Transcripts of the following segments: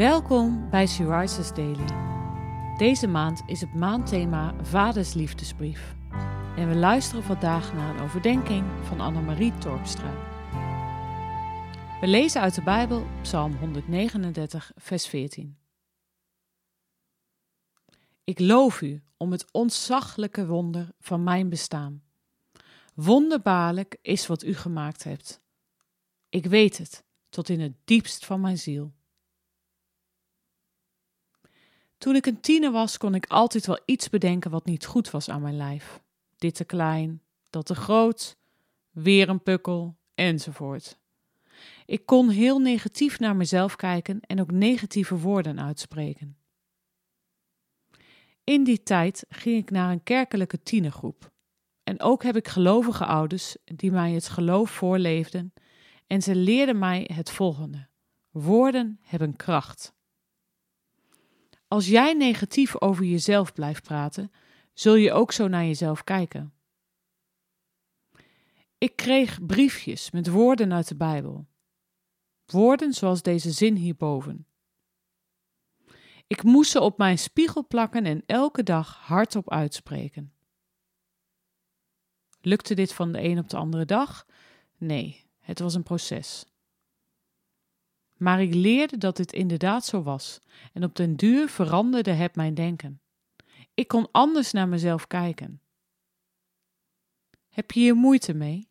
Welkom bij She Rises Daily. Deze maand is het maandthema Vaders Liefdesbrief. En we luisteren vandaag naar een overdenking van Annemarie Torpstra. We lezen uit de Bijbel Psalm 139, vers 14. Ik loof u om het ontzaglijke wonder van mijn bestaan. Wonderbaarlijk is wat u gemaakt hebt. Ik weet het tot in het diepst van mijn ziel. Toen ik een tiener was, kon ik altijd wel iets bedenken wat niet goed was aan mijn lijf. Dit te klein, dat te groot, weer een pukkel, enzovoort. Ik kon heel negatief naar mezelf kijken en ook negatieve woorden uitspreken. In die tijd ging ik naar een kerkelijke tienergroep. En ook heb ik gelovige ouders die mij het geloof voorleefden en ze leerden mij het volgende: woorden hebben kracht. Als jij negatief over jezelf blijft praten, zul je ook zo naar jezelf kijken. Ik kreeg briefjes met woorden uit de Bijbel. Woorden zoals deze zin hierboven. Ik moest ze op mijn spiegel plakken en elke dag hardop uitspreken. Lukte dit van de een op de andere dag? Nee, het was een proces. Maar ik leerde dat dit inderdaad zo was en op den duur veranderde het mijn denken. Ik kon anders naar mezelf kijken. Heb je hier moeite mee?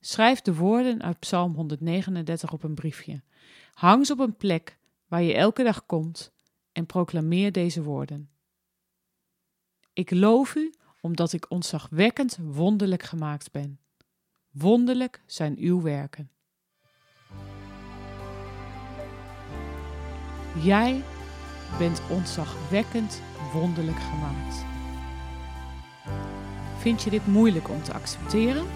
Schrijf de woorden uit Psalm 139 op een briefje. Hang ze op een plek waar je elke dag komt en proclameer deze woorden. Ik loof u omdat ik ontzagwekkend wonderlijk gemaakt ben. Wonderlijk zijn uw werken. Jij bent ontzagwekkend wonderlijk gemaakt. Vind je dit moeilijk om te accepteren?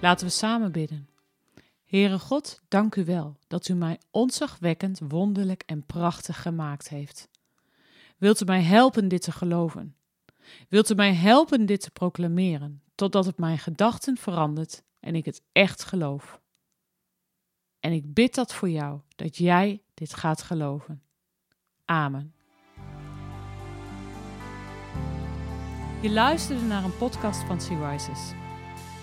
Laten we samen bidden. Heere God, dank u wel dat u mij ontzagwekkend, wonderlijk en prachtig gemaakt heeft. Wilt u mij helpen dit te geloven? Wilt u mij helpen dit te proclameren, totdat het mijn gedachten verandert en ik het echt geloof? En ik bid dat voor jou, dat jij dit gaat geloven. Amen. Je luisterde naar een podcast van Sea.